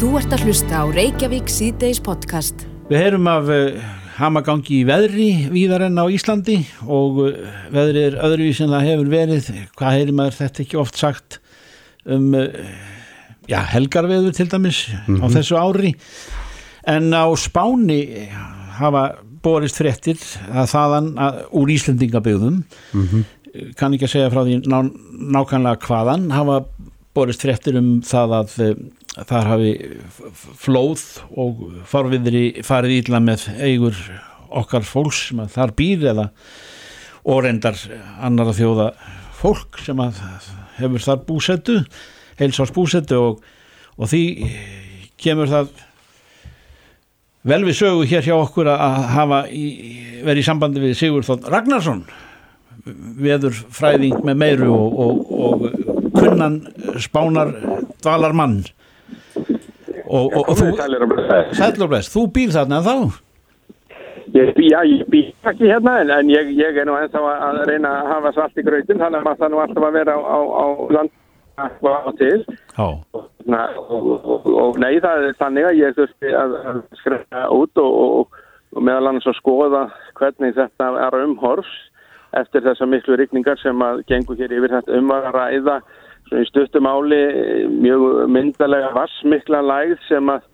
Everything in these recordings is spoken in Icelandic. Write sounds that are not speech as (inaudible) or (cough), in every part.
Þú ert að hlusta á Reykjavík síðdeis podcast. Við heyrum af uh, hamagangi í veðri víðar enn á Íslandi og uh, veðri er öðruvís en það hefur verið. Hvað heyrim að þetta ekki oft sagt um uh, já, helgarveður til dæmis á þessu ári. En á Spáni hafa borist fréttir að þaðan að, úr Íslendingaböðum kann ekki að segja frá því ná, nákvæmlega hvaðan hafa borist fréttir um það að þar hafi flóð og farviðri farið ítla með eigur okkar fólks sem að þar býr eða og reyndar annara þjóða fólk sem að hefur þar búsettu heilsás búsettu og, og því kemur það vel við sögu hér hjá okkur að hafa verið í sambandi við Sigurþótt Ragnarsson veður fræðing með meiru og, og, og kunnan spánar dvalarmann og, og, og þú. Sæll og bless, þú býr þarna þá? Ég bý, já, ég bý ekki hérna en, en ég, ég er nú ennþá að að reyna að hafa svart í grautin þannig að maður það nú alltaf að vera á, á, á land og á til. Na, og, og, og nei það er þannig að ég þurfti að, að skræða út og, meðal annars að skoða hvernig þetta er umhorfs eftir þessar miklu rigningar sem að gengur hér yfir. Þetta um að ræða stuttum áli mjög myndalega vassmikla lægð sem að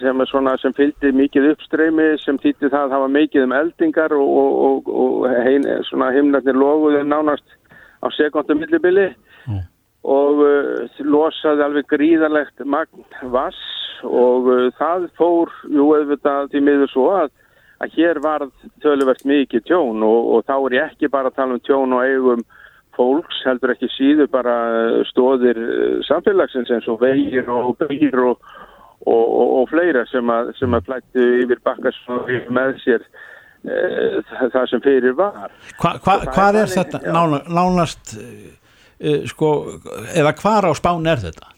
sem er svona sem fylgdi mikið uppstreymi sem þýtti það að hafa mikið um eldingar og, og, og, og himnarnir loguðu nánast á sekundum millibili Mm. og uh, losaði alveg gríðarlegt magn vass og uh, það fór jú auðvitað því miður svo að, að hér varð töluvert mikið tjón og, og þá er ég ekki bara að tala um tjón og eigum fólks, heldur ekki síður bara uh, stóðir uh, samfélagsins eins og vegir og byggir og og, og, og fleira sem að, sem að flættu yfir bakkars með sér e, það, sem fyrir var. hva, hva, hvað er er þetta nána, nánast uh, sko, eða hvar á spán er þetta?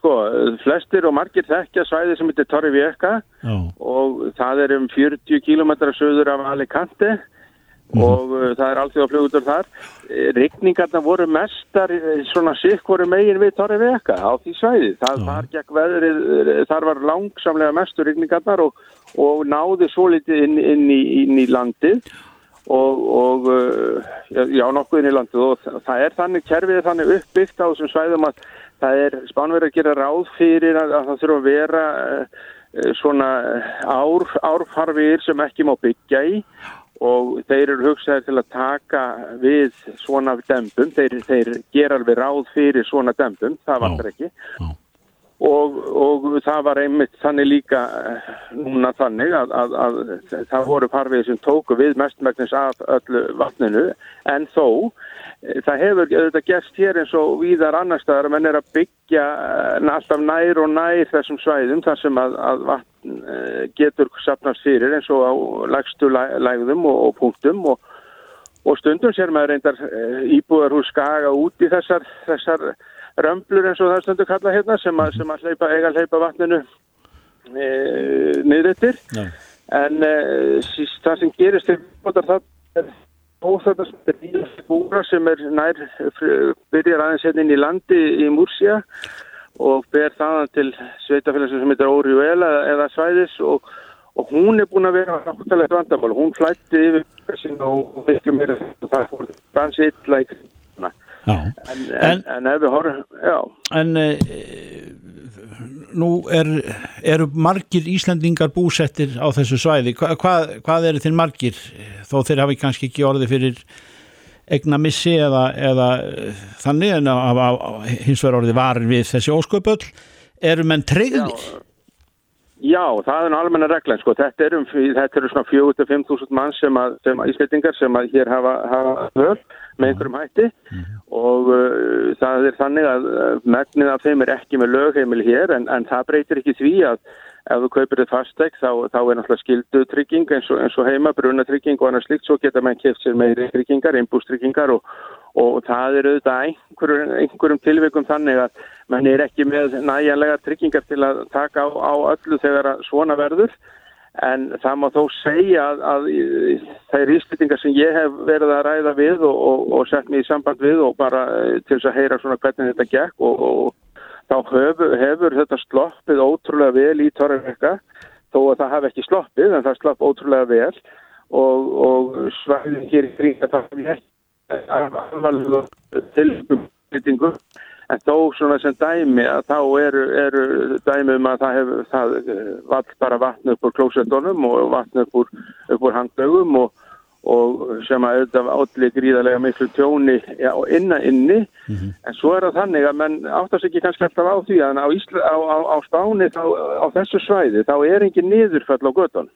Sko, flestir og margir þekkja svæði sem heitir Torri Já, og það er um 40 km söður af Alicante og uh, það er alltaf flugutur þar. Eh, Rigningarna voru mestar eh, svona sikk voru megin við Torri Vieca á því svæði. Það Já. var gegn veðrið, eh, þar var langsamlega mestur rigningarnar og, og náði svo litið inn, inn, í, inn í landið og, og uh, já, nokkuð inn í landið og þa- það er þannig, kerfið er þannig uppbyggt á þessum svæðum að það er spánverið að gera ráð fyrir að, að það þurfa að vera uh, svona ár, árfarfir sem ekki má byggja í og þeir eru hugsaðir til að taka við svona dempum, þeir, þeir gera alveg ráð fyrir svona dempum, það vantar ekki. Já. og, og það var einmitt þannig líka eh, núna þannig að, að, að það voru parfið sem tóku við mestmæknis af öllu vatninu. En þó það hefur auðvitað gerst hér eins og víðar annar staðar. Að menn er að byggja eh, alltaf nær og nær þessum svæðum þar sem að, að vatn eh, getur sapnast fyrir eins og á lagstu læ- lægðum og, og punktum. Og og stundum sér maður reyndar uh, íbúðar hús skaga út í þessar, þessar römblur eins og það stundu kalla hérna sem að, sem að hleypa, eiga að hleypa vatninu e, niðrættir Já. en e, það sem gerist bótar það er óþarna sem er nýjast búra sem er nær fr- byrjar aðeins hérna inn í landi í Múrsja og ber þaðan til sveitafélagsins sem heitir Óriuela eða Svæðis og, og hún er búin að vera náttúrulega vandamál. Hún flætti yfir sin og miklu meira það fór dansi illa í kristna. Já. En, en, En- en, ef við horfum, já, En e, nú er, eru margir Íslandingar búsettir á þessu svæði. Hva, hvað, hvað eru þeir margir? Þó þeir hafi kannski ekki orði fyrir egna missi eða, eða eh, þannig en að, að, að, hins vegar orði varir við þessi ósköpöll eru menn treyðir já, það er almenna reglan, sko. Þetta eru, um, þetta eru svona 4-5.000 mann sem sem Íslandingar sem að hér hafa, völ með einhverjum hætti. Og uh, það er þannig að uh, megnið af þeim er ekki með lögheimil hér en, en það breytir ekki því að ef þú kaupir þið fastegn þá, þá er náttúrulega skildu trygging eins og, eins og heima, brunatrygging og annars slikt, svo geta menn keft sér meiri tryggingar, innbústryggingar og, og það er auðvitað einhverjum, einhverjum tilvikum þannig að menn er ekki með næjanlega tryggingar til að taka á, á öllu þegar svona verður en það má þó segja að, að þær íslýtingar sem ég hef verið að ræða við og, og, og sett mig í samband við og bara eh, til þess að heyra svona hvernig þetta gekk og, og þá hefur, hefur þetta sloppið ótrúlega vel í Torrevekka þó að það hafi ekki sloppið en það slopp ótrúlega vel. Og, svæðin hér í kring að það hefur ekki alvarlega tilbyggum en þó svona sem dæmi að þá eru, eru dæmi um að það hefur það vall bara vatn upp úr klósetunum og vatn upp úr, úr hangdögum og, og sem að auðvitað átli gríðarlega miklu tjóni já, inna inni. Mm -hmm. en svo er það þannig að menn áttast ekki kannski alltaf á því að á, Ísla, á, á, á spáni þá, á þessu svæði þá er ekki niðurfall á götun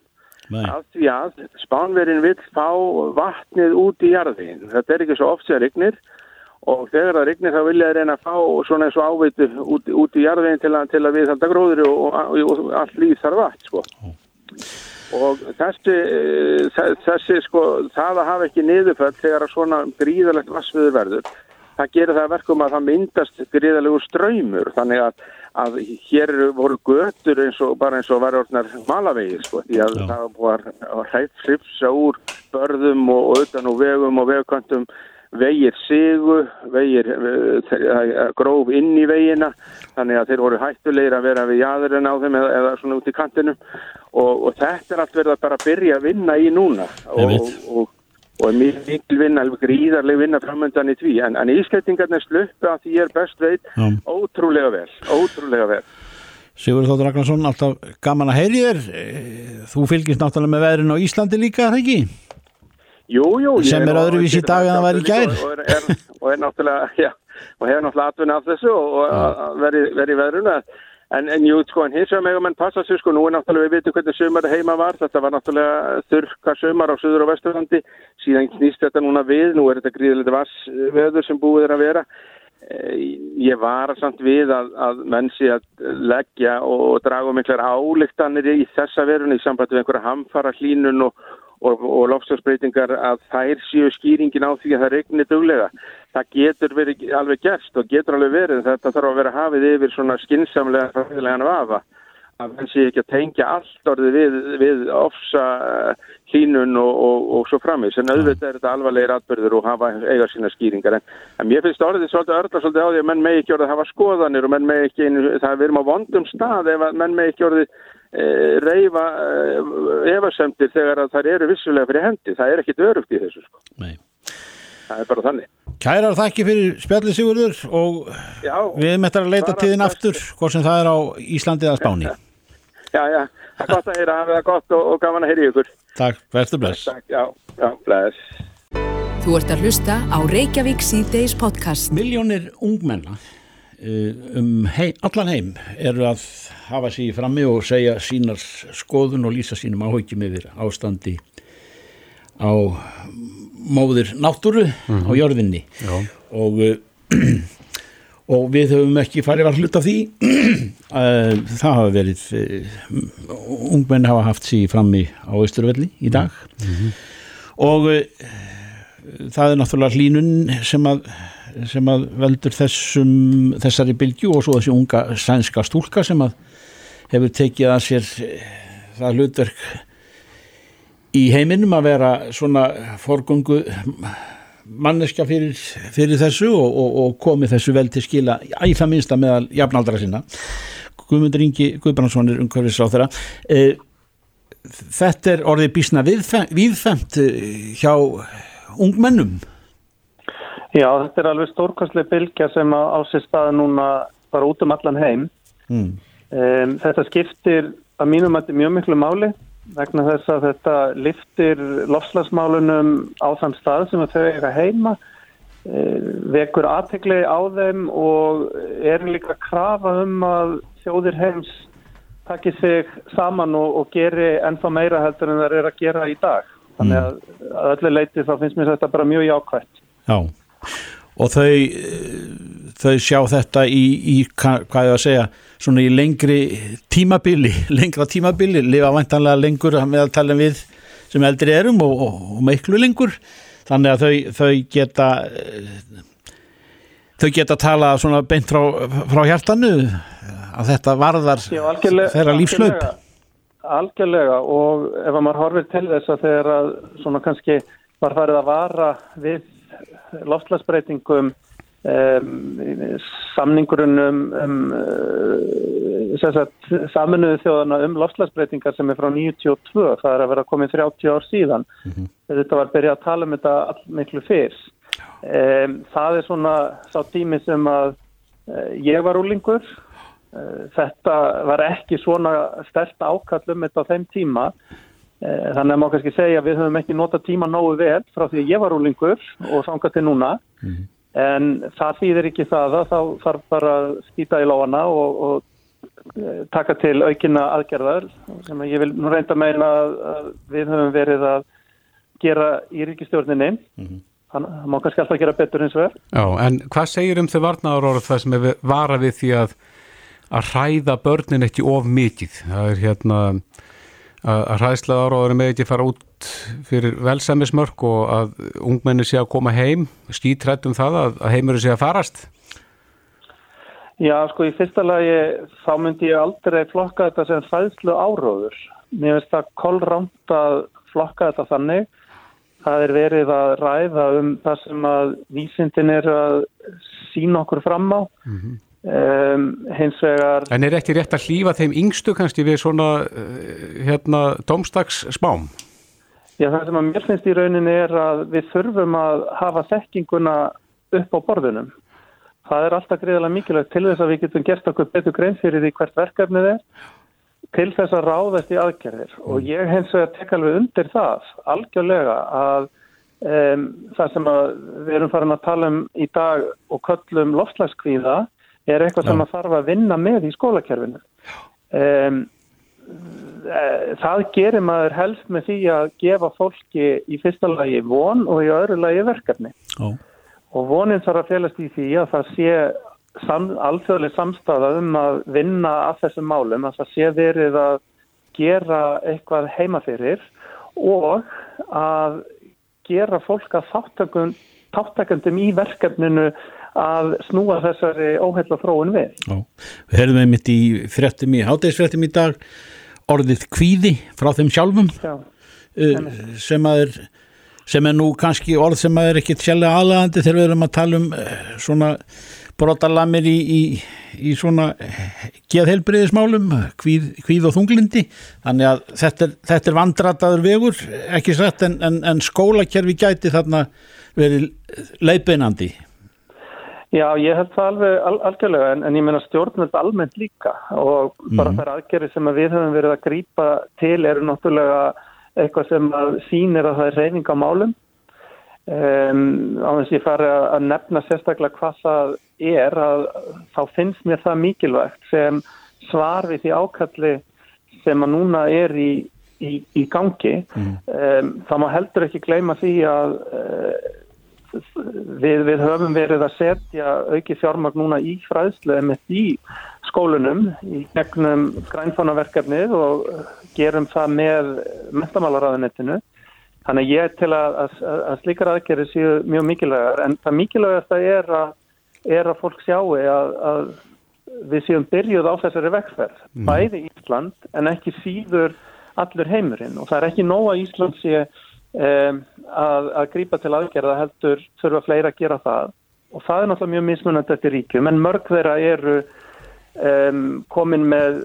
af því að spánverðin vil fá vatnið út í jarðin þetta er ekki svo oft sem rignir og þegar það rignir þá vilja það reyna að fá svona eins og áveitu út, út í jarðin til til að við halda gróður og, og, og allt líð þarf vatn sko. Og þessi, þessi sko það að hafa ekki niðurföll þegar svona gríðalegt vassviður verður það gerir það verkum að það myndast gríðalegu ströymur þannig að að hér voru götur eins og bara eins og var orðnar malavegir sko því að Já. það var hreitt hrifsa úr börðum og, og utan og vegum og vegkantum vegir sigu, vegir uh, gróf inn í vegina þannig að þeir voru hættulegir að vera við jæðurinn á þeim eða, eða svona út í kantinu og, og þetta er allt verið að bara byrja að vinna í núna. Og, og, og mikil vinna, alveg gríðarleg vinna framöndan í tví, en, en ískætingarnir sluppu að því er best veit Já. ótrúlega vel, ótrúlega vel. Sigur Þóttur Ragnarsson, alltaf gaman að heyri þér. Þú fylgist náttúrulega með veðrin á Íslandi líka, er það ekki? Jú, jú. Sem er öðruvís í dag en það væri gær. Og, er, og er náttúrulega, (laughs) já, og hefur náttúrulega atvinna af þessu og verið veri veðruna. En, en jú, sko, en hins vegar megum enn passa sig, sko, nú er náttúrulega, við veitum hvernig sömur heima var, þetta var náttúrulega þurka sömar á söður og vesturlandi, síðan knýst þetta núna við, nú er þetta gríðilegt vassveður sem búið er að vera. Ég var samt við að, að mennsi að leggja og draga miklar álíktanir í þessa verðunni í sambandi við einhverja hamfara hlínun og og, og lofstafsbreytingar að þær séu skýringin á því að það regnir duglega. Það getur verið alveg gerst og getur alveg verið. Þetta þarf að vera hafið yfir svona skinsamlega fræðilegan vafa að menn sé ekki að tengja allt orðið við, við ofsa hlínun og, og, og svo framins en auðvitað er þetta alvarlegir atbyrður og hafa eiga sína skýringar en, en mér finnst orðið svolítið örla svolítið á því að menn með ekki orðið hafa skoðanir og menn með ekki, það er verið á vondum stað ef menn með ekki orðið Eh, reyfa eh, efasemtir þegar að það eru vissulega fyrir hendi. Það er ekkit örugt í þessu sko. Nei. Það er bara þannig. Kærar þakki fyrir spjallið Sigurður og já, við meðtar að leita tíðin aftur hvort sem það er á Íslandi eða Spáni. (laughs) Já, já, það er gott að heyra, það er gott og, og gaman að heyra ykkur. Takk, verður bless. Takk, já, já, bless. Þú ert að hlusta á Reykjavík C-Days podcast. Miljónir ungmenna Eh, um heim, allan heim eru að hafa sér frammi og segja sínar skoðun og lýsa sínum áhugjum yfir ástandi á móðir náttúru mm -hmm. á mhm. jörðinni og, eh, (clears throat) og við höfum ekki farið að hluta því (clears throat) eh, það hafa verið ungmenn hafa haft sér frammi á Ísturvelli í dag mm -hmm. og það er náttúrulega hlínun sem að sem að veldur þessum, þessari bylgu og svo þessi unga sænska stúlka sem að hefur tekið að sér eh, það hlutverk í heiminum að vera svona forgungu manneska fyrir, fyrir þessu og, og, og komið þessu vel til skila í það minsta meðal jafnaldra sinna. Guðmundur Ingi Guðbrandsson er umhverfis á þeirra e, þetta er orðið bísna viðfemt eh, hjá ungmennum Já, þetta er alveg stórkastlega bylgja sem á sér staða núna bara út um allan heim. Mm. Um, þetta skiptir að mínum að þetta er mjög miklu máli vegna þess að þetta liftir lofslagsmálunum á þann stað sem þau eiga heima, um, vekur aðtegli á þeim og er líka krafa um að þjóðir heims takir sig saman og, og geri ennþá meira heldur en það er að gera í dag. Þannig mm. að, að öllu leiti þá finnst mér þetta bara mjög jákvæmt. Já og þau, þau sjá þetta í, í hvað ég að segja svona í lengri tímabili (laughs) lengra tímabili, lifa vantanlega lengur meðaltalin við sem eldri erum og, og, og meiklu lengur. Þannig að þau, þau geta þau geta tala svona beint frá, frá hjartanu að þetta varðar Já, þeirra lífslaup algjörlega, algjörlega. Og ef maður horfir til þess að þeirra svona kannski var farið að vara við loftslagsbreytingum um, samningurinn um, um uh, saminuðu þjóðana um lofslagsbreytingar sem er frá 92, það er að vera komið 30 ár síðan. Mm -hmm. Þetta var að byrja að tala um þetta allmiklu fyrst. Um, það er svona sá tími sem að uh, ég var úlingur. Uh, þetta var ekki svona stert ákall um þetta á þeim tíma. Uh, þannig að maður kannski segja að við höfum ekki nota tíma nógu vel frá því að ég var úlingur og sanga til núna. Mm. En það þýðir ekki það að þá þarf bara að skýta í lóana og, og eh, taka til aukina aðgerðar sem ég vil nú reynda að meina að við höfum verið að gera í ríkistjórninni. Mm. Þannig að má kannski alltaf gera betur eins og er. Já, en hvað segir um þau varnaður orð það sem er vara við því að, að hræða börnin ekki of mikið? Það er hérna að hræðslega áraður með ekki fara út fyrir velsæmismörk og að ungmenni sé að koma heim. Skítrætt um það að, að heimur sé að farast. Já, sko, í fyrsta lagi þá myndi ég aldrei flokka þetta sem hræðslu áraður mér finnst það kollrámt að flokka þetta þannig. Það er verið að ræða um það sem að vísindin er að sína okkur fram á. Mm -hmm. Um, hins vegar En er ekki rétt að hlýfa þeim yngstu kannski við svona uh, hérna domstags spám? Já það sem að mér finnst í rauninni er að við þurfum að hafa þekkinguna upp á borðunum það er alltaf greiðilega mikilvægt til þess að við getum gert okkur betur grein fyrir því hvert verkefnið er til þess að ráðast í aðgerðir mm. og ég hens vegar tek alveg undir það algjörlega að um, það sem að við erum farin að tala um í dag og köllum loftlæskvíða er eitthvað sem maður þarf að vinna með í skólakerfinu. Um, það gerir maður helst með því að gefa fólki í fyrsta lagi von og í öðru lagi verkefni. Ó. Og vonin þarf að félast í því að það sé sam, alþjóðlega samstafa um að vinna að þessum málum, að það sé verið að gera eitthvað heimafyrir og að gera fólk að þáttakundum í verkefninu að snúa þessari óheila fróun við. Já, við höfum einmitt í fréttum í hátægisfréttum í dag orðið kvíði frá þeim sjálfum Já, uh, sem að er sem er nú kannski orð sem að er ekkit sjálflega aðlægandi þegar við erum að tala um uh, svona brotalamir í, í, í svona geðheilbreyðismálum, kvíð, kvíð og þunglindi, þannig að þetta er, þetta er vandrataður vegur, ekki sett en, en, en skólakerfi gæti þarna verið leipeinandi Já, ég held það alveg al algjörlega en, en ég menna stjórnvöld almennt líka. Og bara mm. þær aðgerri sem að við höfum verið að grýpa til eru náttúrulega eitthvað sem að sínir að það er reyning á málum um, á þess að ég fari að nefna sérstaklega hvað það er að þá finnst mér það mikilvægt sem svar við því ákalli sem að núna er í, í, í gangi mm. um, þá má heldur ekki gleyma því að uh, við, við höfum verið að setja auki fjármagn núna í fræðslu í skólunum í gegnum grænfánaverkefnið og gerum það með mentamálaráðanettinu. Þannig ég til að, að, að slíkar aðgerði séu mjög mikilvægar. En það mikilvægast að er að, er að fólk sjáu að, að við séum byrjuð á þessari vekferð, mm. bæði Ísland en ekki síður allur heimurinn. Og það er ekki nóga Ísland sé um, að, að grípa til aðgerða heldur þurfa fleira að gera það. Og það er náttúrulega mjög mismunandi eftir ríkjum en mörg þeirra eru um, komin með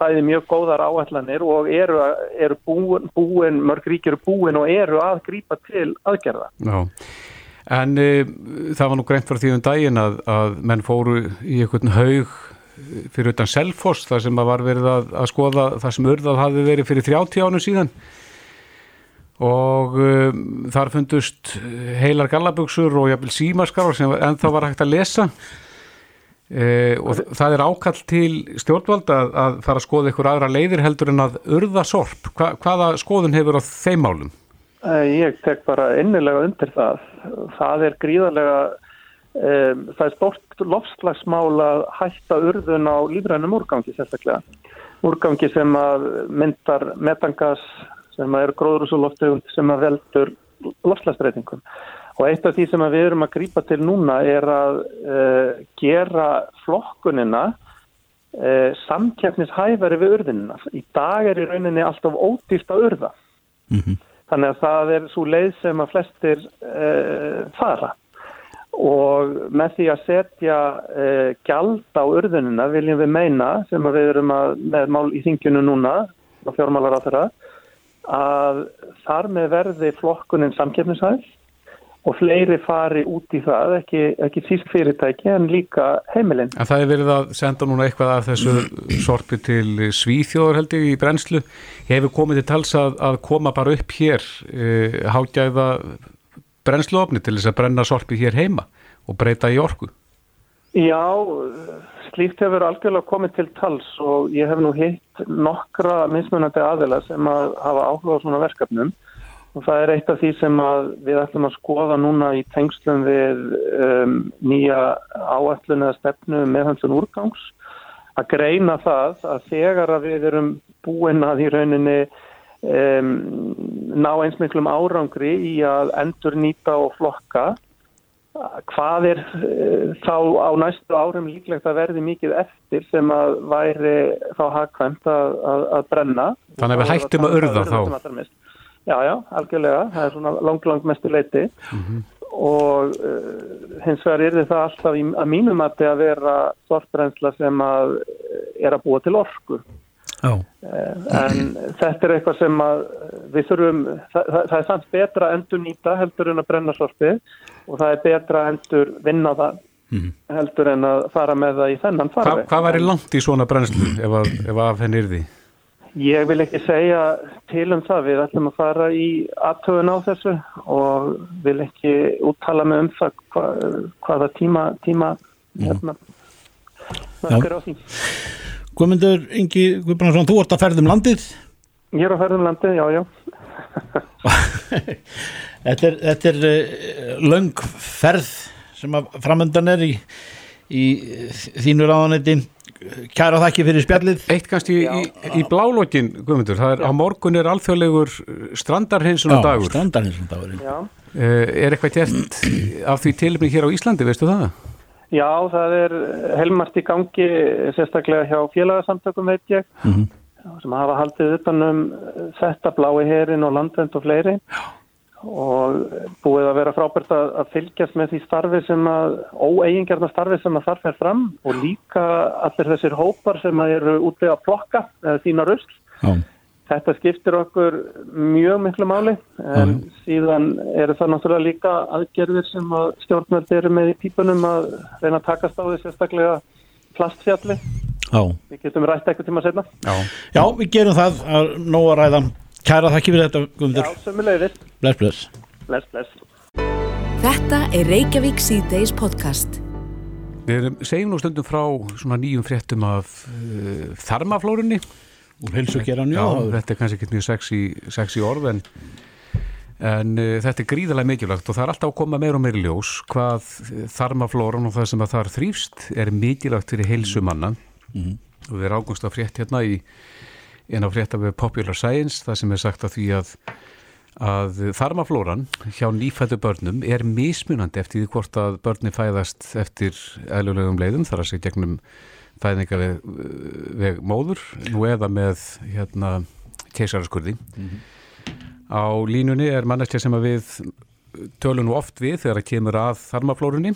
bæði mjög góðar áallanir og eru, eru búin, búin, mörg ríkjur eru búin og eru að grípa til aðgerða. Já. En e, það var nú greint fyrir því um daginn að, að menn fóru í einhvern haug fyrir utan Selfoss þar sem var verið að, að skoða það sem urðað hafi verið fyrir 30 ánum síðan og um, þar fundust heilar gallaböksur og jafnvel símaskar sem ennþá var hægt að lesa e, og það er ákall til stjórnvalda að, að fara að skoða ykkur aðra leiðir heldur en að urða sorp. Hva, hvaða skoðun hefur á þeim málum? Ég tek bara innilega undir það. Það er gríðarlega, um, það er stort lofslagsmál að hætta urðun á lífrænum úrgangi sérstaklega. Úrgangi sem myndar metangas sem er gróðrúsuloftegund sem veldur lofslagsbreytingum. Og eitt af því sem við erum að grýpa til núna er að uh, gera flokkunina uh, samkjæfnishæfari við urðinina. Í dag er í rauninni alltaf ódýrt að urða. Mm -hmm. Þannig að það er svo leið sem að flestir uh, fara. og með því að setja gjald á urðunina viljum við meina sem við erum að, með mál í þingjunu núna á fjármálar á þeirra að þar með verði flokkunin samkefnishæð og fleiri fari út í það, ekki, ekki síst fyrirtæki en líka heimilinn. En það er verið að senda núna eitthvað af þessu sorpi til Svíþjóður held ég í brennslu. Hefur komið til tals að, að koma bara upp hér e, hágæða brennsluofni til þess að brenna sorpi hér heima og breyta í orku? Já, slíkt hefur algjörlega komið til tals og ég hef nú hitt nokkra mismunandi aðila sem að hafa áhuga á svona verkefnum og það er eitt af því sem við ætlum að skoða núna í tengslum við um, nýja áætlun eða stefnu meðhanslun úrgangs. Að greina það að þegar að við erum búin að í rauninni um, ná eins miklum árangri í að endur nýta og flokka hvað er uh, þá á næstu árum líklegt að verði mikið eftir sem að væri þá hagkvæmt að, að, að brenna. Þannig að við hættum að urða þá Já, já, algjörlega, það er svona langt, langt mestu leiti mm -hmm. og uh, hins vegar er þetta alltaf í, að mínum að þetta vera sortbrensla sem að er að búa til orku. Oh. Uh, en þetta er eitthvað sem að við þurfum, það, það, er samt betra að endur nýta heldur en að brenna sorti og það er betra að endur vinna það mm heldur en að fara með það í þennan farveg. Hva, hvað væri langt í svona brennslu ef, að, ef af henni er því? Ég vil ekki segja til um það, við ætlum að fara í aðtöðun á þessu og vil ekki úttala með um það hva, hvaða tíma, tíma hérna, mörgur á því. Guðmundur Ingi Guðbrandsson, þú ert að ferðum landið? Ég er að ferðum landið, já, já. (laughs) þetta er, þetta er uh, löng ferð sem að framöndan er í, í þínu ráðanetti Kæra þakki fyrir spjallið. Eitt kannski í, í, í blálokkin Guðmundur, það er Já. á morgun er alþjóðlegur strandarhinsunar dagur Já, strandarhinsunar dagur uh, Er eitthvað gert af því tilumni hér á Íslandi, veistu það? Já, það er helmart í gangi sérstaklega hjá félagsamtökum veit ég mm -hmm. sem hafa haldið utanum þetta blái herin og landvend og fleiri. Já og búið að vera frábært að, að fylgjast með því starfi sem að óeigingarna starfi sem að þarf er fram og líka allir þessir hópar sem að eru útvega að plokka þína röst þetta skiptir okkur mjög miklu máli en Já. síðan eru það náttúrulega líka aðgerðir sem að stjórnverði eru með í pípunum að reyna að takast á því sérstaklega plastfjalli. Já. við getum rætt eitthvað tíma setna Já, Já við gerum það að nóga ræðan Kæra þakki fyrir þetta Guðmundur. Já, sömulegðis Bless, bless. Bless, bless. Þetta er Reykjavík C-Days podcast. Við segjum nú stundum frá svona nýjum fréttum af uh, þarmaflórunni. Úr helsugeran, já Já, þetta er kannski ekki mjög sexy, sexy orð en, en uh, þetta er gríðarlega mikilvægt og það er alltaf að koma meira og meira ljós hvað þarmaflóran og það sem að það er þrýfst er mikilvægt fyrir helsumanna mm -hmm. og við erum águmst að frétt hérna í en á fréttafið Popular Science það sem er sagt að því að að þarmaflóran hjá nýfættu börnum er mismunandi eftir því hvort að börni fæðast eftir eðlulegum leiðum þar að segja gegnum fæðninga veg, veg móður nú eða með hérna keisaraskurði. Mm -hmm. á línunni er manneskja sem að við tölum nú oft við þegar að kemur að þarmaflórunni.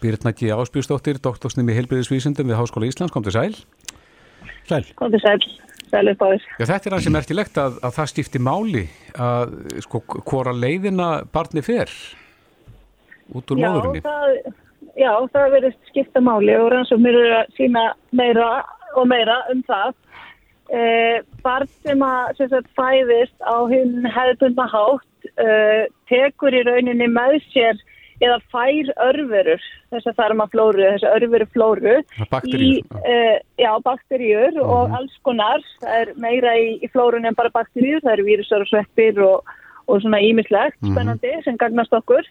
Birna G. Áspjústóttir, doktorsnum í heilbyrðisvísundum við Háskóla Íslands, kom til sæl. Sæl. Kom til sæl vel upp á þess. Já, þetta er alveg merkilegt að, að það stifti máli að sko hvora leiðina barni fer út úr já, móðurinni. Það, já, það verður skipta máli og rannsóknir eru að sína meira og meira um það. Eh, barn sem að sem sagt, fæðist á hinn hefðbundna hátt eh, tekur í rauninni með sér eða fær örverur þess að þarmaflóru, þess að örveruflóru í, uh, já, bakteríur uh -huh. og mhm. alls konar það er meira í, í flórun en bara bakteríur það eru vírusar og sveppir og, og svona ímislegt, mhm. -huh. spennandi sem gagnast okkur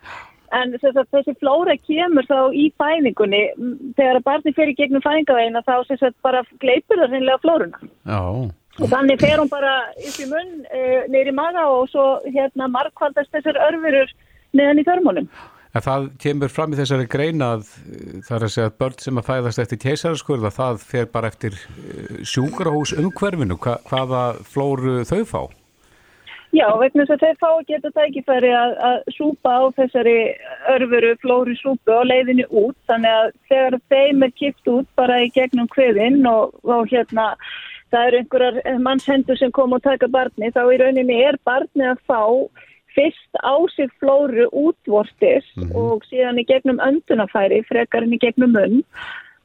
en að, þessi flóra kemur þá í fæningunni þegar barni fyrir gegnum fæningaveina þá að, bara gleipur það reynilega flóruna já og þannig fer hún bara upp í munn e, eh, neyri maga og svo hérna markvaldast þessar örverur neðan í þörmónum En það kemur fram í þessari greina að það er að segja að börn sem að fæðast eftir keisaraskurða það fer bara eftir eh, sjúkrahús umhverfinu. Hva, hvaða flóru þau fá? Já, vegna þess að þeir fá að geta tækifæri að, að súpa á þessari örfuru flóri súpu og leiðinu út þannig að þegar þeim er kipt út bara í gegnum hviðinn og, og hérna það eru einhverjar mannshendur sem kom og taka barni þá í rauninni er barni að fá fyrst á sig flóru útvortis mm -hmm. og síðan í gegnum öndunafæri frekarinn í gegnum munn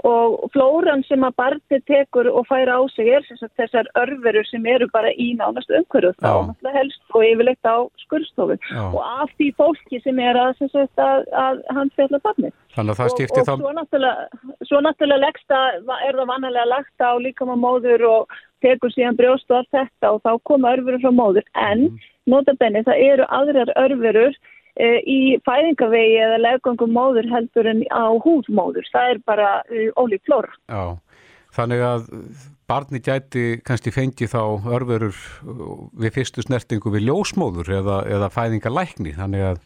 og flóran sem að barni tekur og færa á sig er þessar örverur sem eru bara í nánast umhverju þá helst og yfirleitt á skurðstofu. Og af því fólki sem er að, að, að hann fjalla barni Þannig að það stýrti þá og svo náttúrulega, svo náttúrulega leggsta er það vanlega lagt á líkama móður og tekur síðan brjóst og allt þetta og þá koma örverur frá móður. En mm. notabenni það eru aðrar örverur í fæðingavegi eða leggangum móður heldur en á húðmóður. Það er bara e, ólík flóra. Já, þannig að barni gæti kannski fengi þá örverur við fyrstu snertingu við ljósmóður eða, eða fæðingalækni, þannig að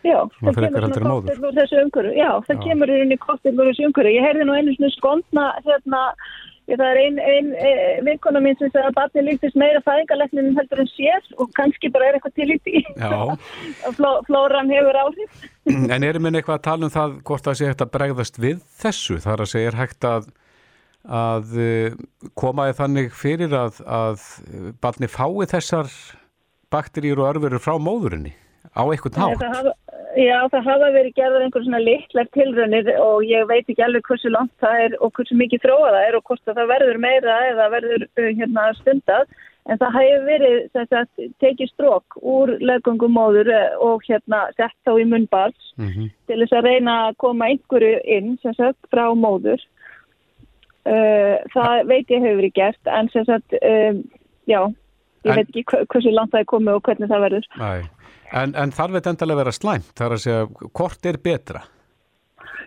Já, það kemur svona kostil úr þessu umhverju. Já, það Já. kemur í kostil úr þessu umhverju. Ég heyrði nú einu svona skondna hérna Það er einn ein, ein, vinkona mín sem segir að batni líktist meira fæðingalegnin heldur en sér og kannski bara er eitthvað til í því. (laughs) Fló, flóran hefur áhrif. (clears throat) En erum við eitthvað að tala um það hvort það sé hægt að bregðast við þessu? Þar að segja hægt að, að eh, komaði þannig fyrir að, að batni fái þessar bakteríur og örverur frá móðurinni á eitthvað nátt Já, það hafa verið gerðar einhver svona litlar tilrönir og ég veit ekki alveg hversu langt það er og hversu mikið þróa það er og hvort það verður meira eða verður uh, hérna stundad en það hefur verið þess að tekið strók úr leggungum móður uh, og hérna sett þá í munnbars mm -hmm. til þess að reyna að koma einhverju inn sem sagt frá móður. Uh, það veit ég hefur verið gert en sem sagt, um, já, ég en... veit ekki hversu langt það er komið og hvernig það verður. Næ. En, en þarf þetta endalega að vera slæmt? Það er að segja, hvort er betra?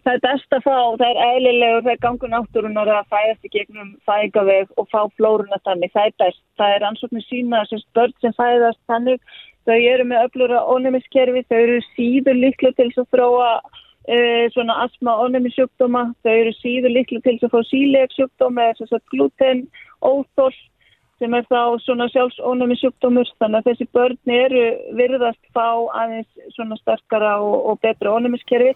Það er best að fá, það er eðlilegur, er gangur náttúrunar að fæðast í gegnum fæðingaveg og fá flórunna þannig. Það er best. Það er ansvöldin sína að börn sem fæðast þannig, þau eru með öflura ónæmiskerfi, þau eru síður líklu til að þróa e, svona asma ónæmissjúkdóma, þau eru síður líklu til að fá síleg sjúkdóma gluten, óþól sem er þá svona sjálfsónami sjúkdómur þannig að þessi börn eru virðast fá aðeins svona sterkara og, og betra ónæmiskerfi.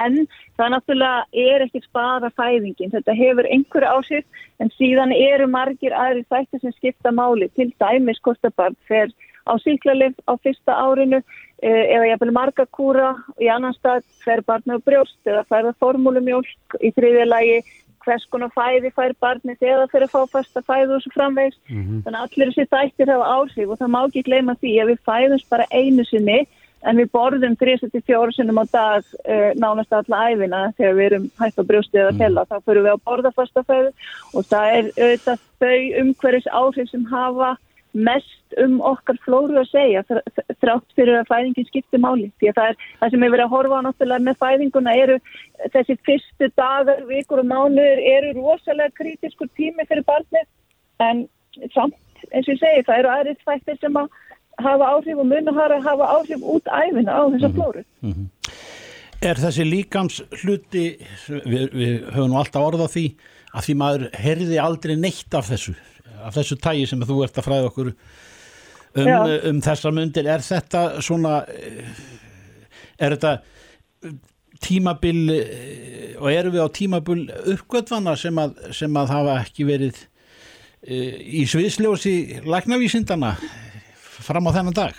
En það náttúrulega er ekki spara fæðingin, þetta hefur einhverju ásýrt en síðan eru margir aðri þættir sem skipta máli. Til dæmis kostabarn fer á síklarlið á fyrsta árinu eh, eða ég vil marga kúra. Í annan stað fer barn með brjóst eða færða formúlumjólk í þriðja lagi hvers konar fæði fær barni þegar það fyrir að fá fasta fæðu og svo framvegs mm -hmm. þannig að allir þessi þættir hafa áhrif og það má ekki gleyma því að við fæðumst bara einu sinni en við borðum 3-4 sinnum á dag uh, nánast alla æfina þegar við erum hægt á brjóstið eða tella, mm. þá fyrir við að borða fasta fæðu og það er auðvitað þau umhverjus áhrif sem hafa mest um okkar flóru að segja þrátt fyrir að fæðingin skiptir máli því að það er það sem við verðum að horfa á náttúrulega með fæðinguna eru þessi fyrstu dagar, vikur og mánuður eru rosalega kritiskur tími fyrir barnið en samt eins og ég segi það eru aðrið fættir sem að hafa áhrif og mun að hafa áhrif út æfina á þessa mhm. flóru mm -hmm. Er þessi líkams hluti við, við höfum alltaf orðað því að því maður herði aldrei neitt af þessu af þessu tægi sem þú ert að fræða okkur um, um þessar myndir er þetta svona er þetta tímabil og eru við á tímabil uppgötvana sem að, sem að hafa ekki verið e, í sviðsljósi læknavísindana fram á þennan dag?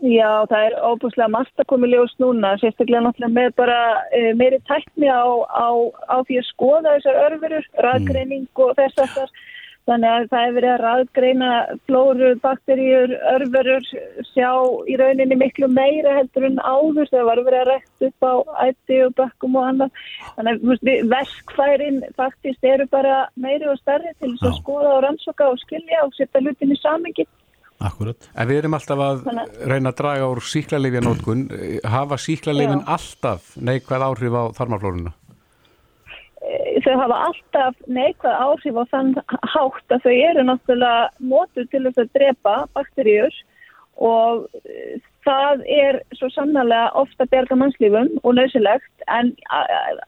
Já, það er óbúslega margt að koma í ljós núna, sérstaklega náttúrulega með bara e, meiri tækni á, á, á því að skoða þessar örfurur, ræðgreining og þess að þar Þannig að það hefur verið að raðgreina flóru, bakteríur, örverur, sjá í rauninni miklu meira heldur en áður þegar var verið að rekta upp á ætti og bakkum og annað. Þannig að verskfærin faktist eru bara meiri og starri til þess að skoða og rannsaka og skilja og setja hlutin í samengi. Akkurat. En við erum alltaf að reyna að draga úr síklarleifjanótkun. Hafa síklarleifin alltaf neikvæð áhrif á þarmaflórunna? Þau hafa alltaf neikvæð áhrif á þann hátt að þau eru náttúrulega mótur til þess að drepa bakteríur og eh, það er svo sannlega ofta berga mannslífum og nöðsilegt en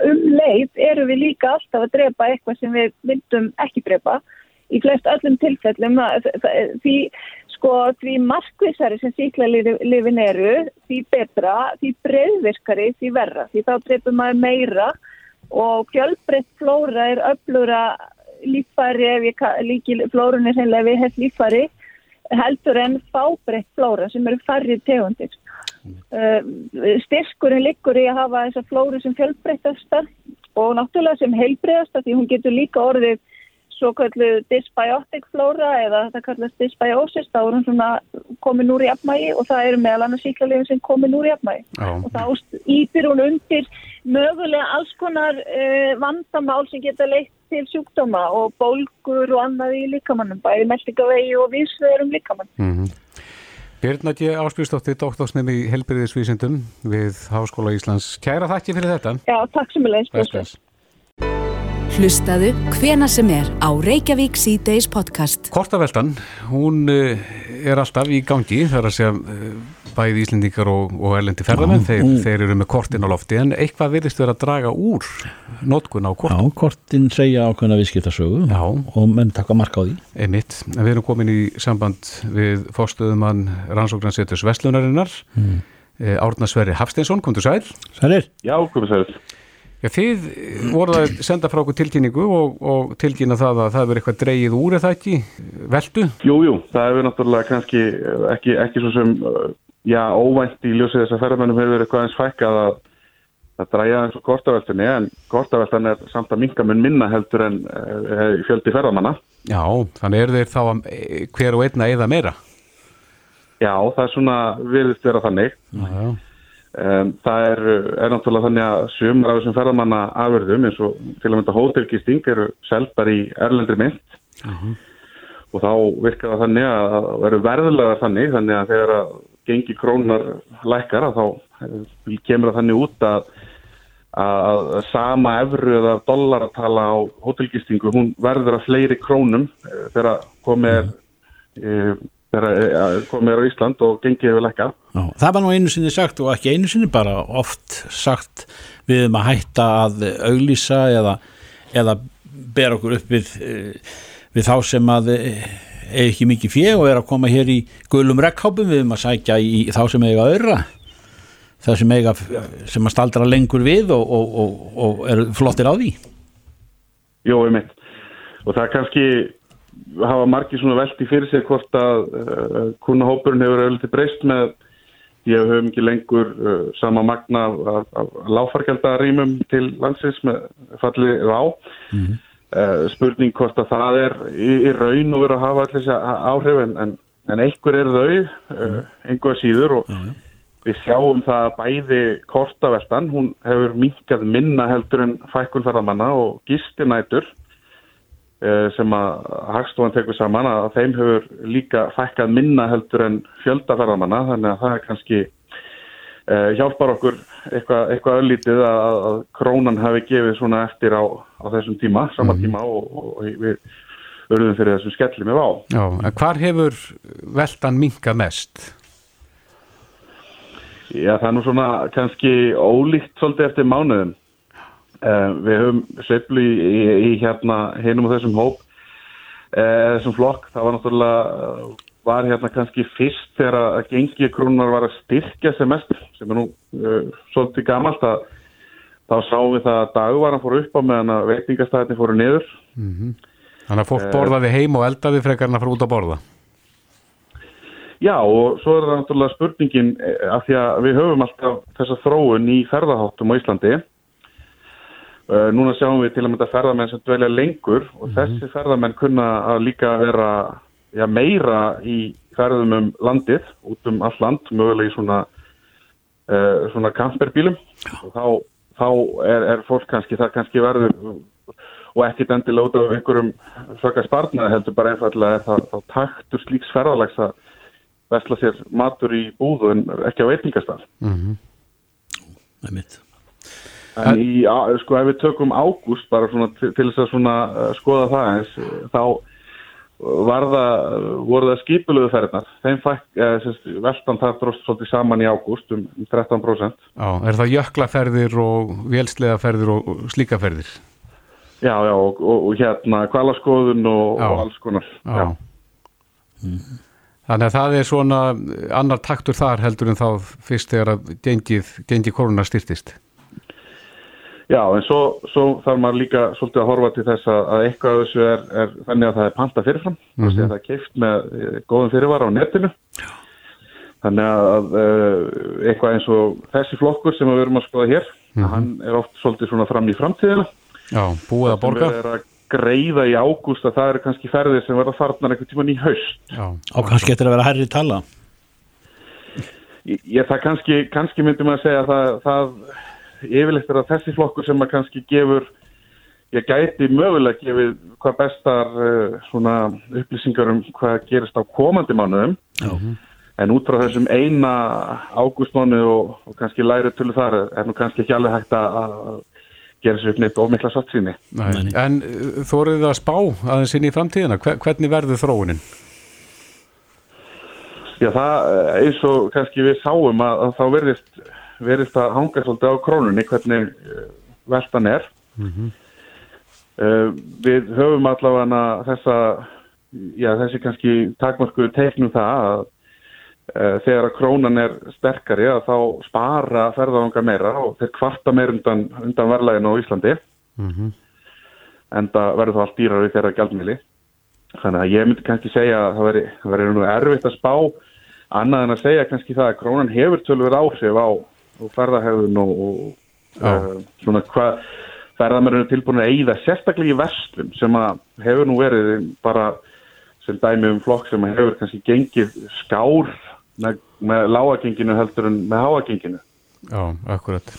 um leið eru við líka alltaf að drepa eitthvað sem við myndum ekki drepa í flest öllum tilfellum því sko því markvissari sem síklarlifin eru, því betra, því breyðvirkari, því verra. Því þá dreipur maður meira og fjölbreytt flóra er öflura lífæri, ef ég líki flórunni sennilega við hef lífæri, heldur en fábreytt flóra sem eru færri tegundir. Uh, styrkurinn liggur í að hafa þessa flóru sem fjölbreyttastar og náttúrulega sem heilbreyðasta því hún getur líka orðið svo kallu dysbiotic flóra eða það kallast dysbiosis, þá er hún svona komin úr í afmægi og það eru meðal annars síklarlegin sem komin úr í afmægi og þáýpir hún undir mögulega alls konar uh, vandamál sem geta leitt til sjúkdóma og bólgur og annað í líkamannum, bæði meldingavegi og vísverum líkamann. Mm -hmm. Björnati Áspjústóttir, doktorsnemi í helbriðisvísindum við Háskóla Íslands. Kæra þakki fyrir þetta. Já, takk sem er leins. Hlustaðu hvena sem er á Reykjavík C-Days podcast. Kortaveldan, hún eh, er alltaf í gangi þar að segja eh, bæði Íslendingar og, og erlendi ferðamenn, þeir, þeir eru með kortin á lofti en eitthvað virðist verið að draga úr notkun á kortin. Já, kortin segja ákveðna viðskiptarsögu Já. og menn taka marka á því. Einmitt, en við erum komin í samband við fórstöðumann rannsóknarsettus Vestlunarinnar mm. Árna Sverri Hafsteinsson, kom þú sæl? Sælir? Já, kom þú sæl. Já, þið voruð að senda frá okkur tilkynningu og, og tilkynna það að það verður eitthvað dreyið úr eða ekki, veldu? Jú, jú, það hefur náttúrulega kannski ekki, ekki svo sem, já, óvænt í ljósið þess að ferðarmennum hefur verið eitthvað eins fækkað að það dræja eins og kortaveltunni, en kortaveltan er samt að minga mun minna heldur en e, fjöldi ferðarmanna. Já, þannig er þeir þá hver og einna eða meira? Já, það er svona, viðist vera þannig. Já, já. Um, það er, er náttúrulega þannig að sömur af þessum ferðamanna afverðum eins og til að mynda hótelgisting eru selpar í erlendri mynd uh -huh. og þá virkar það þannig að eru verðulegar þannig þannig að þegar að gengi krónar lækar að þá eh, kemur það þannig út að, að sama efru eða dollaratala á hótelgistingu hún verður að fleiri krónum eh, þegar komið er uh -huh þegar eh, komið er á Ísland og gengið hefur lekkað. Það var nú einu sinni sagt og ekki einu sinni bara oft sagt við um að hætta að auglýsa eða, eða bera okkur upp við, eh, við þá sem að er eh, ekki mikið fjö og er að koma hér í gulum rekkhápum við um að sækja í þá sem eiga öðra það sem eiga sem að staldra lengur við og, og, og, og er flottir á því. Jó, mynd og það er kannski hafa margir svona veldi fyrir sig hvort að uh, kunahópurinn hefur auðvitað breyst með ég höfum ekki lengur uh, sama magna af, af láfarkjaldarýmum til landsins með fallið á mm -hmm. uh, spurning hvort að það er í, í raun og verið að hafa allir þessi áhrif en, en, en einhver er þau einhver síður og mm -hmm. við sjáum það að bæði kortaveldan, hún hefur minkað minna heldur en fækkulferðamanna og gistinætur Eh, sem að Hagstofan tekur saman að þeim hefur líka fækkað minna heldur en fjöldaferðamanna þannig að það er kannski uh, hjálpar okkur eitthvað, eitthvað öllítið að, að krónan hefði gefið svona eftir á, á þessum tíma, sama mhm. tíma og, og, og við örðum fyrir þessum skelli með á. Já, hvar hefur veldan minka mest? Já, það er nú svona kannski ólíkt svolítið eftir mánuðum við höfum sveiflu í, í, í hérna hinnum og þessum hóp. Uh, þessum flokk, það var náttúrulega uh, var hérna kannski fyrst þegar að gengi krónar var að styrkja sem mest, sem er nú svolítið gamalt að þá sáum við það að dagvaran fór upp á meðan að veitingastæðin fóru niður. Mm -hmm. Þannig að fólk borðaði heim og eldaði frekarna fyrir út að borða. Já og svo er það náttúrulega spurningin af því að við höfum alltaf þessa þróun í ferðaháttum á Íslandi. Uh, núna sjáum við til að mynda ferðamenn sem dvelja lengur og mm -hmm. þessi ferðamenn kunna að líka vera ja, meira í ferðum um landið, út um all land, mögulega í svona, uh, svona kamperbílum og þá, þá er, er fólk kannski, það kannski verður og ekkit endilega út af einhverjum svaka spartnaði heldur bara einfallega það þá taktur slíks ferðalags að vestla sér matur í búðu en ekki á veitingastafn. Mm -hmm. Það er mitt. En í, sko, ef við tökum ágúst bara svona til, til þess að svona uh, skoða það eins, þá var það, voru það skipuluðu ferðnar, þeim fæk, eh, sérst, veldan það dróst svolítið saman í ágúst um 13%. Já, er það jöklaferðir og vélslegaferðir og slíkaferðir? Já, já, og, og, og hérna kvalaskoðun og, og alls konar. Já. já. Þannig að það er svona annar taktur þar heldur en þá fyrst þegar að gengið, gengið koruna styrtist. Já, en svo, svo þarf maður líka svolítið að horfa til þess að, að eitthvað af þessu er, er þannig að það er panta fyrirfram, mm -hmm. það er keift með eh, góðum fyrirvara á netinu. Þannig að uh, eitthvað eins og þessi flokkur sem við verum að skoða hér, mm -hmm. hann er oft svolítið svona fram í framtíðina. Já, búið að borga. Það er að greiða í ágúst að það eru kannski ferðir sem verða farnar einhvern tíman í haust. Já, og kannski getur að vera herri tala. Ég, það kannski, kannski myndi maður að segja að það, það yfirleitt er að þessi flokkur sem að kannski gefur ég gæti mögulega gefið hvað bestar uh, svona upplýsingar um hvað gerist á komandi mánuðum Já. en út frá þessum eina ágústmánu og, og kannski læri tullu þar er nú kannski ekki alveg hægt að gera sér upp neitt ofmikla satt síni. En uh, þóruð það að spá aðeins inn í framtíðina? Hvernig verður þróunin? Já það eins og kannski við sáum að, að þá verðist verist að hanga svolítið á krónunni hvernig eh, veltan er mm -hmm. uh, við höfum allavega þessa já, þessi kannski takmarku teiknum það að uh, þegar að krónan er sterkari að þá spara ferðavanga meira og þeir kvarta meir undan, undan verðlæginu á Íslandi mm -hmm. en það verður þá allt dýrar við þeirra gældmili þannig að ég myndi kannski segja að það verður nú erfitt að spá annað en að segja kannski það að krónan hefur tölver áhrif á og ferðarhegðun og, og uh, svona hvað ferðarmerðinu tilbúin að eigða sérstaklega í vestlum sem að hefur nú verið bara sem dæmi um flokk sem hefur kannski gengið skár með, með lágagenginu heldur en með háagenginu. Já, akkurat.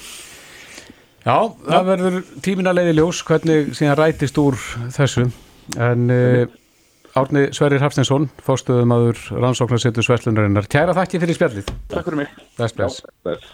Já, það verður tímin að leiði ljós hvernig síðan rætist úr þessu en uh, Árni Sverrir Hafstinsson, fórstuðumadur rannsóknarsettu Sverlunarinnar. Kæra þakki fyrir spjallið. Takk fyrir mig.